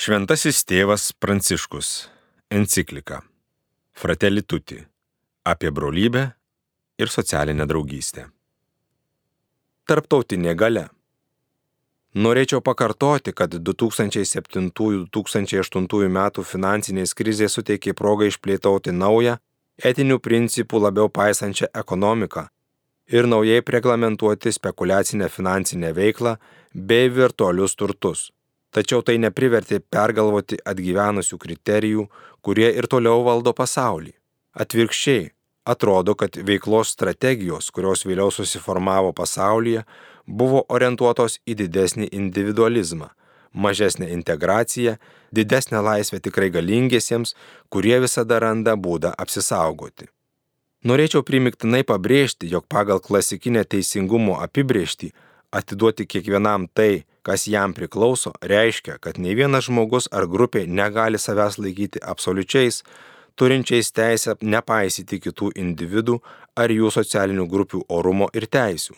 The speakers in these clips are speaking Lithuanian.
Šventasis tėvas Pranciškus. Enciklika. Fratelli Tutti. Apie brolybę ir socialinę draugystę. Tarptautinė gale. Norėčiau pakartoti, kad 2007-2008 metų finansinės krizės suteikė progą išplėtoti naują, etinių principų labiau paisančią ekonomiką ir naujai reglamentuoti spekulacinę finansinę veiklą bei virtualius turtus tačiau tai neprivertė pergalvoti atgyvenusių kriterijų, kurie ir toliau valdo pasaulį. Atvirkščiai, atrodo, kad veiklos strategijos, kurios vėliau susiformavo pasaulyje, buvo orientuotos į didesnį individualizmą, mažesnę integraciją, didesnę laisvę tikrai galingiesiems, kurie visada randa būdą apsisaugoti. Norėčiau primiktinai pabrėžti, jog pagal klasikinę teisingumo apibrėžtį atiduoti kiekvienam tai, kas jam priklauso, reiškia, kad nei vienas žmogus ar grupė negali savęs laikyti absoliučiais, turinčiais teisę nepaisyti kitų individų ar jų socialinių grupių orumo ir teisių.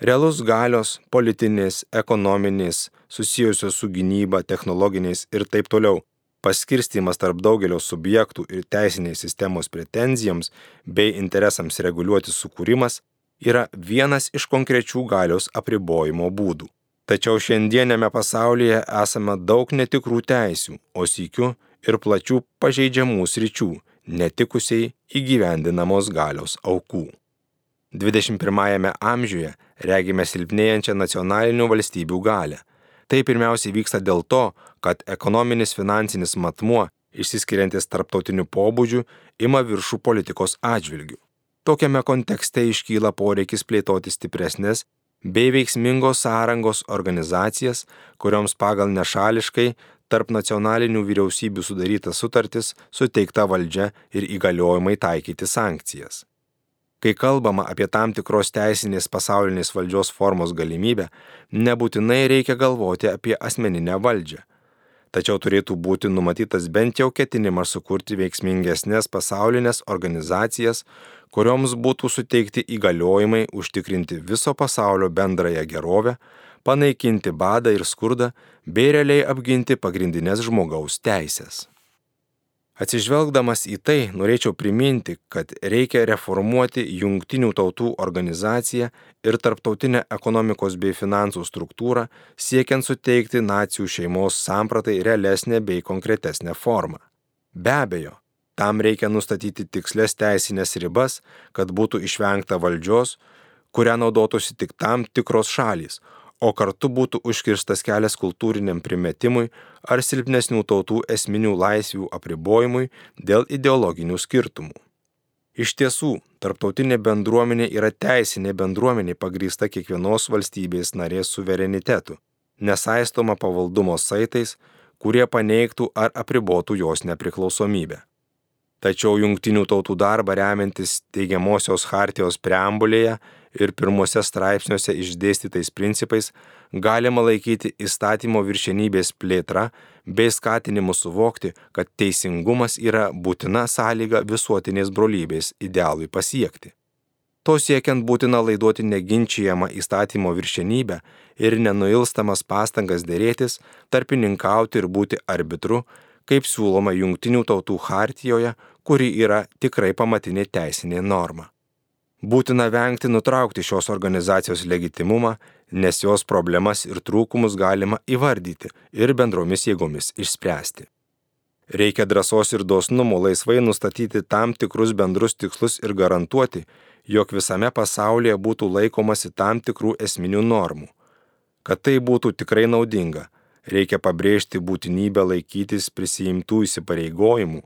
Realus galios, politinės, ekonominės, susijusios su gynyba, technologiniais ir taip toliau paskirstimas tarp daugelio subjektų ir teisinės sistemos pretenzijoms bei interesams reguliuoti sukūrimas yra vienas iš konkrečių galios apribojimo būdų. Tačiau šiandienėme pasaulyje esame daug netikrų teisių, o sykių ir plačių pažeidžiamų sričių, netikusiai įgyvendinamos galios aukų. 21-ame amžiuje regime silpnėjančią nacionalinių valstybių galę. Tai pirmiausiai vyksta dėl to, kad ekonominis finansinis matmuo, išsiskiriantis tarptautiniu pobūdžiu, ima viršų politikos atžvilgių. Tokiame kontekste iškyla poreikis plėtoti stipresnės bei veiksmingos sąrangos organizacijas, kurioms pagal nešališkai tarp nacionalinių vyriausybių sudarytas sutartis suteikta valdžia ir įgaliojimai taikyti sankcijas. Kai kalbama apie tam tikros teisinės pasaulinės valdžios formos galimybę, nebūtinai reikia galvoti apie asmeninę valdžią tačiau turėtų būti numatytas bent jau ketinimas sukurti veiksmingesnės pasaulinės organizacijas, kurioms būtų suteikti įgaliojimai užtikrinti viso pasaulio bendrąją gerovę, panaikinti badą ir skurdą bei realiai apginti pagrindinės žmogaus teisės. Atsižvelgdamas į tai, norėčiau priminti, kad reikia reformuoti Jungtinių tautų organizaciją ir tarptautinę ekonomikos bei finansų struktūrą, siekiant suteikti nacijų šeimos sampratai realesnę bei konkretesnę formą. Be abejo, tam reikia nustatyti tikslės teisinės ribas, kad būtų išvengta valdžios, kurią naudotųsi tik tam tikros šalys, o kartu būtų užkirstas kelias kultūriniam primetimui ar silpnesnių tautų esminių laisvių apribojimui dėl ideologinių skirtumų. Iš tiesų, tarptautinė bendruomenė yra teisinė bendruomenė pagrįsta kiekvienos valstybės narės suverenitetu, nesaistoma pavaldumo saitais, kurie paneigtų ar apribotų jos nepriklausomybę. Tačiau jungtinių tautų darbą remiantis teigiamosios hartijos preambulėje ir pirmose straipsniuose išdėstytais principais galima laikyti įstatymo viršenybės plėtra bei skatinimu suvokti, kad teisingumas yra būtina sąlyga visuotinės brolybės idealui pasiekti. To siekiant būtina laiduoti neginčiamą įstatymo viršenybę ir nenuilstamas pastangas dėrėtis, tarpininkauti ir būti arbitru, kaip siūloma Jungtinių tautų hartijoje, kuri yra tikrai pamatinė teisinė norma. Būtina vengti nutraukti šios organizacijos legitimumą, nes jos problemas ir trūkumus galima įvardyti ir bendromis jėgomis išspręsti. Reikia drąsos ir dosnumo laisvai nustatyti tam tikrus bendrus tikslus ir garantuoti, jog visame pasaulyje būtų laikomasi tam tikrų esminių normų. Kad tai būtų tikrai naudinga, reikia pabrėžti būtinybę laikytis prisijimtų įsipareigojimų,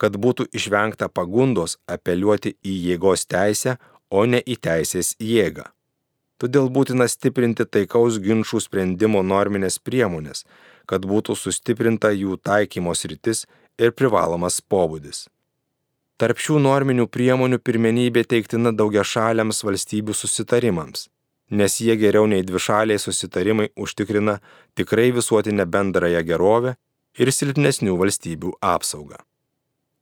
kad būtų išvengta pagundos apeliuoti į jėgos teisę, o ne į teisės jėgą. Todėl būtina stiprinti taikaus ginčių sprendimo norminės priemonės, kad būtų sustiprinta jų taikymos rytis ir privalomas pobūdis. Tarp šių norminių priemonių pirmenybė teiktina daugia šaliams valstybių susitarimams, nes jie geriau nei dvišaliai susitarimai užtikrina tikrai visuotinę bendrąją gerovę ir silpnesnių valstybių apsaugą.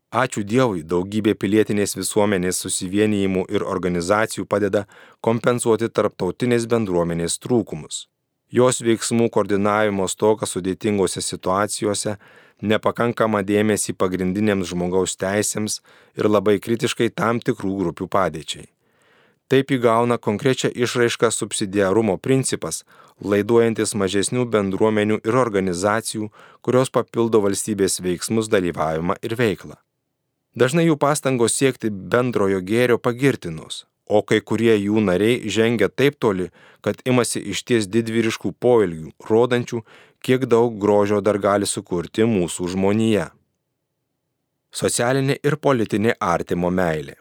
Ačiū Dievui, daugybė pilietinės visuomenės susivienijimų ir organizacijų padeda kompensuoti tarptautinės bendruomenės trūkumus. jos veiksmų koordinavimo stoką sudėtingose situacijose, nepakankamą dėmesį pagrindinėms žmogaus teisėms ir labai kritiškai tam tikrų grupių padėčiai. Taip įgauna konkrečią išraišką subsidiarumo principas, laiduojantis mažesnių bendruomenių ir organizacijų, kurios papildo valstybės veiksmus dalyvavimą ir veiklą. Dažnai jų pastangos siekti bendrojo gėrio pagirtinos, o kai kurie jų nariai žengia taip toli, kad imasi išties didvyriškų poelgių, rodančių, kiek daug grožio dar gali sukurti mūsų žmonija. Socialinė ir politinė artimo meilė.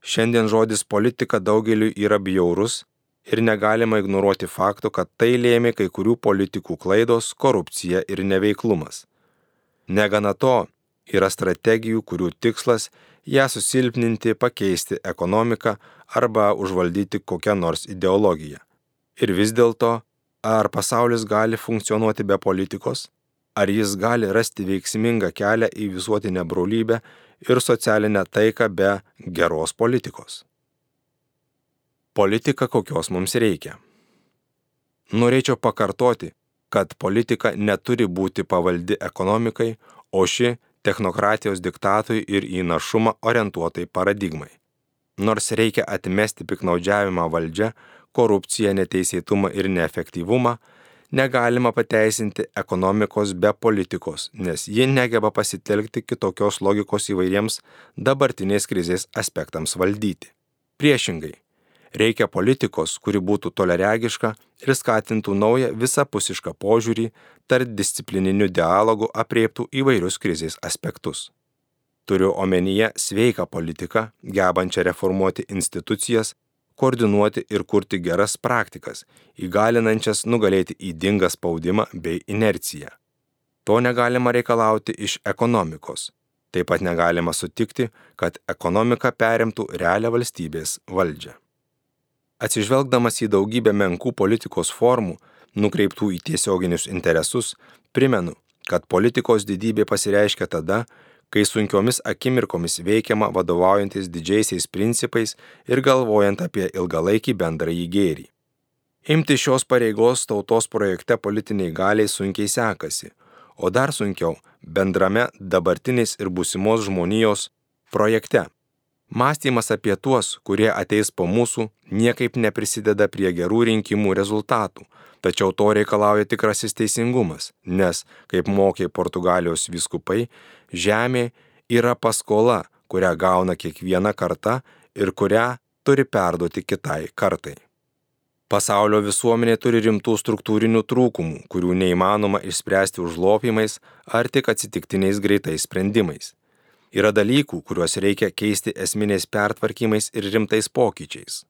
Šiandien žodis politika daugeliu yra bjaurus ir negalima ignoruoti fakto, kad tai lėmė kai kurių politikų klaidos, korupcija ir neveiklumas. Negana to, yra strategijų, kurių tikslas ją susilpninti, pakeisti ekonomiką arba užvaldyti kokią nors ideologiją. Ir vis dėlto, ar pasaulis gali funkcionuoti be politikos, ar jis gali rasti veiksmingą kelią į visuotinę brolybę ir socialinę taiką be geros politikos. Politika kokios mums reikia. Norėčiau pakartoti, kad politika neturi būti pavaldi ekonomikai, o ši technokratijos diktatui ir į našumą orientuotai paradigmai. Nors reikia atmesti piknaudžiavimą valdžią, korupciją, neteisėtumą ir neefektyvumą, negalima pateisinti ekonomikos be politikos, nes ji negeba pasitelkti kitokios logikos įvairiems dabartinės krizės aspektams valdyti. Priešingai, Reikia politikos, kuri būtų toleregiška ir skatintų naują visapusišką požiūrį, tarp disciplininių dialogų apriektų įvairius krizės aspektus. Turiu omenyje sveiką politiką, gebančią reformuoti institucijas, koordinuoti ir kurti geras praktikas, įgalinančias nugalėti įdingą spaudimą bei inerciją. To negalima reikalauti iš ekonomikos. Taip pat negalima sutikti, kad ekonomika perimtų realią valstybės valdžią. Atsižvelgdamas į daugybę menkų politikos formų, nukreiptų į tiesioginius interesus, primenu, kad politikos didybė pasireiškia tada, kai sunkiomis akimirkomis veikiama vadovaujantis didžiaisiais principais ir galvojant apie ilgalaikį bendrąjį gėrį. Imti šios pareigos tautos projekte politiniai galiai sunkiai sekasi, o dar sunkiau bendrame dabartinės ir būsimos žmonijos projekte Mąstymas apie tuos, kurie ateis po mūsų, niekaip neprisideda prie gerų rinkimų rezultatų, tačiau to reikalauja tikrasis teisingumas, nes, kaip mokė Portugalijos viskupai, žemė yra paskola, kurią gauna kiekviena karta ir kurią turi perduoti kitai kartai. Pasaulio visuomenė turi rimtų struktūrinių trūkumų, kurių neįmanoma išspręsti užlopimais ar tik atsitiktiniais greitais sprendimais. Yra dalykų, kuriuos reikia keisti esminiais pertvarkymais ir rimtais pokyčiais.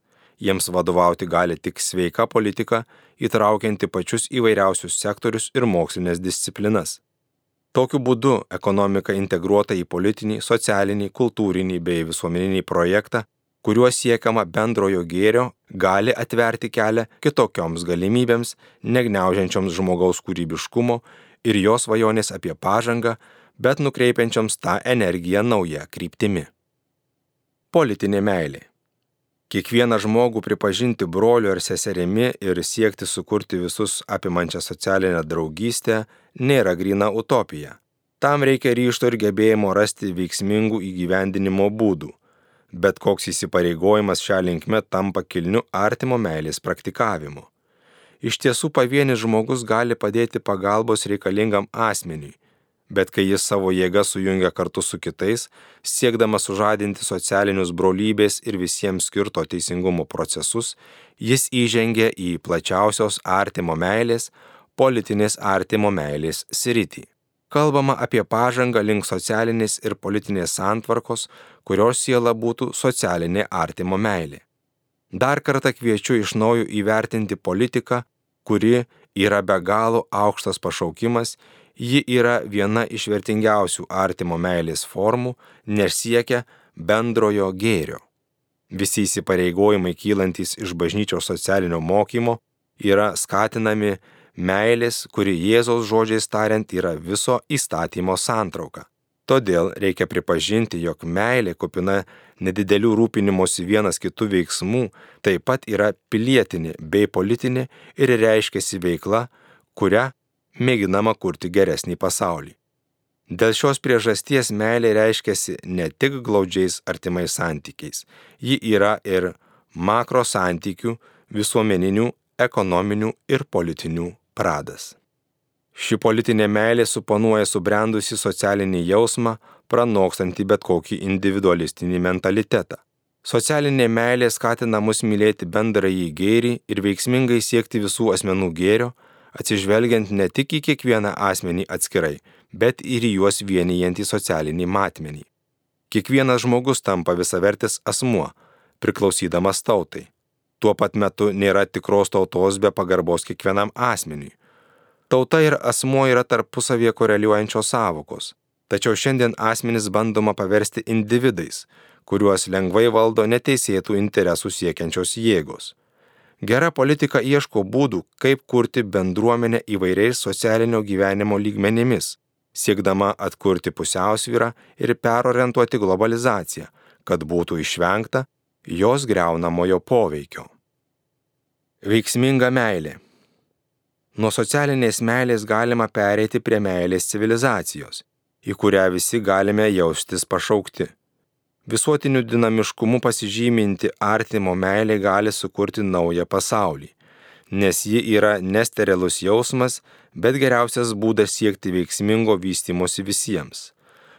Jiems vadovauti gali tik sveika politika, įtraukianti pačius įvairiausius sektorius ir mokslinės disciplinas. Tokiu būdu ekonomika integruota į politinį, socialinį, kultūrinį bei visuomeninį projektą, kuriuo siekiama bendrojo gėrio, gali atverti kelią kitokioms galimybėms, negniaužiančioms žmogaus kūrybiškumo ir jos svajonės apie pažangą, bet nukreipiančioms tą energiją nauja kryptimi. Politinė meilė. Kiekvieną žmogų pripažinti broliu ar seserimi ir siekti sukurti visus apimančią socialinę draugystę nėra grina utopija. Tam reikia ryšto ir gebėjimo rasti veiksmingų įgyvendinimo būdų. Bet koks įsipareigojimas šią linkmę tampa kilniu artimo meilės praktikavimu. Iš tiesų pavienis žmogus gali padėti pagalbos reikalingam asmeniui, bet kai jis savo jėgą sujungia kartu su kitais, siekdamas sužadinti socialinius brolybės ir visiems skirto teisingumo procesus, jis įžengia į plačiausios artimo meilės, politinės artimo meilės sritį. Kalbama apie pažangą link socialinės ir politinės santvarkos, kurios siela būtų socialinė artimo meilė. Dar kartą kviečiu iš naujo įvertinti politiką, kuri yra be galo aukštas pašaukimas Ji yra viena iš vertingiausių artimo meilės formų, nes siekia bendrojo gėrio. Visi įsipareigojimai kylantis iš bažnyčios socialinio mokymo yra skatinami meilės, kuri Jėzaus žodžiais tariant yra viso įstatymo santrauka. Todėl reikia pripažinti, jog meilė kupina nedidelių rūpinimosi vienas kitų veiksmų taip pat yra pilietinė bei politinė ir reiškiasi veikla, kuria mėginama kurti geresnį pasaulį. Dėl šios priežasties meilė reiškiasi ne tik glaudžiais artimais santykiais, ji yra ir makro santykių, visuomeninių, ekonominių ir politinių pradas. Ši politinė meilė suponuoja subrendusi socialinį jausmą, pranokstantį bet kokį individualistinį mentalitetą. Socialinė meilė skatina mus mylėti bendrąjį gėrį ir veiksmingai siekti visų asmenų gėrio, atsižvelgiant ne tik į kiekvieną asmenį atskirai, bet ir į juos vienijantį socialinį matmenį. Kiekvienas žmogus tampa visavertis asmuo, priklausydamas tautai. Tuo pat metu nėra tikros tautos be pagarbos kiekvienam asmeniui. Tauta ir asmuo yra tarpusavie koreliuojančios savokos, tačiau šiandien asmenys bandoma paversti individais, kuriuos lengvai valdo neteisėtų interesų siekiančios jėgos. Gera politika ieško būdų, kaip kurti bendruomenę įvairiais socialinio gyvenimo lygmenimis, siekdama atkurti pusiausvyrą ir perorientuoti globalizaciją, kad būtų išvengta jos greunamojo poveikio. Veiksminga meilė. Nuo socialinės meilės galima pereiti prie meilės civilizacijos, į kurią visi galime jaustis pašaukti. Visuotiniu dinamiškumu pasižyminti artimo meilė gali sukurti naują pasaulį, nes ji yra nesterilus jausmas, bet geriausias būdas siekti veiksmingo vystimosi visiems.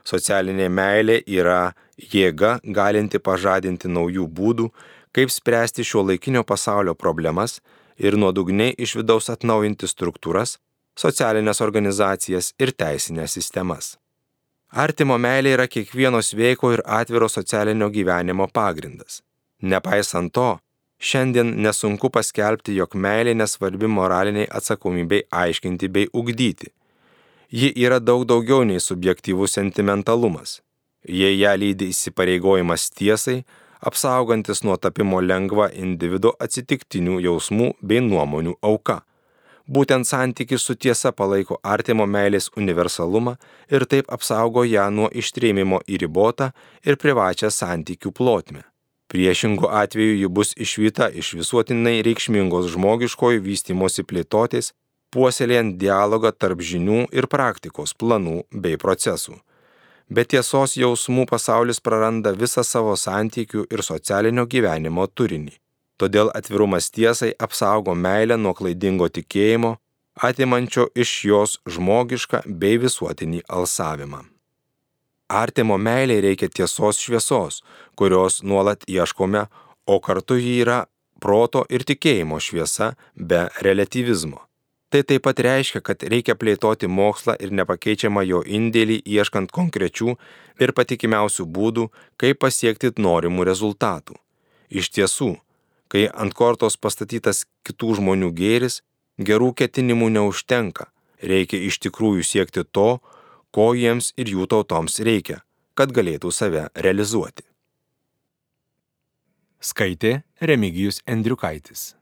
Socialinė meilė yra jėga galinti pažadinti naujų būdų, kaip spręsti šio laikinio pasaulio problemas ir nuodugniai iš vidaus atnaujinti struktūras, socialinės organizacijas ir teisinės sistemas. Artimo meilė yra kiekvieno sveiko ir atviro socialinio gyvenimo pagrindas. Nepaisant to, šiandien nesunku paskelbti, jog meilė nesvarbi moraliniai atsakomybei aiškinti bei ugdyti. Ji yra daug daugiau nei subjektyvus sentimentalumas. Jei ją lydi įsipareigojimas tiesai, apsaugantis nuo tapimo lengva individo atsitiktinių jausmų bei nuomonių auka. Būtent santykis su tiesa palaiko artimo meilės universalumą ir taip apsaugo ją nuo ištrėmimo į ribotą ir privačią santykių plotmę. Priešingų atveju ji bus išvyta iš visuotinai reikšmingos žmogiškojo vystimosi plėtotės, puoselėjant dialogą tarp žinių ir praktikos planų bei procesų be tiesos jausmų pasaulis praranda visą savo santykių ir socialinio gyvenimo turinį. Todėl atvirumas tiesai apsaugo meilę nuo klaidingo tikėjimo, atimančio iš jos žmogišką bei visuotinį alsavimą. Artimo meiliai reikia tiesos šviesos, kurios nuolat ieškome, o kartu ji yra proto ir tikėjimo šviesa be relativizmo. Tai taip pat reiškia, kad reikia plėtoti mokslą ir nepakeičiamą jo indėlį ieškant konkrečių ir patikimiausių būdų, kaip pasiekti norimų rezultatų. Iš tiesų, kai ant kortos pastatytas kitų žmonių gėris, gerų ketinimų neužtenka, reikia iš tikrųjų siekti to, ko jiems ir jų tautoms reikia, kad galėtų save realizuoti. Skaitė Remigijus Endriukaitis.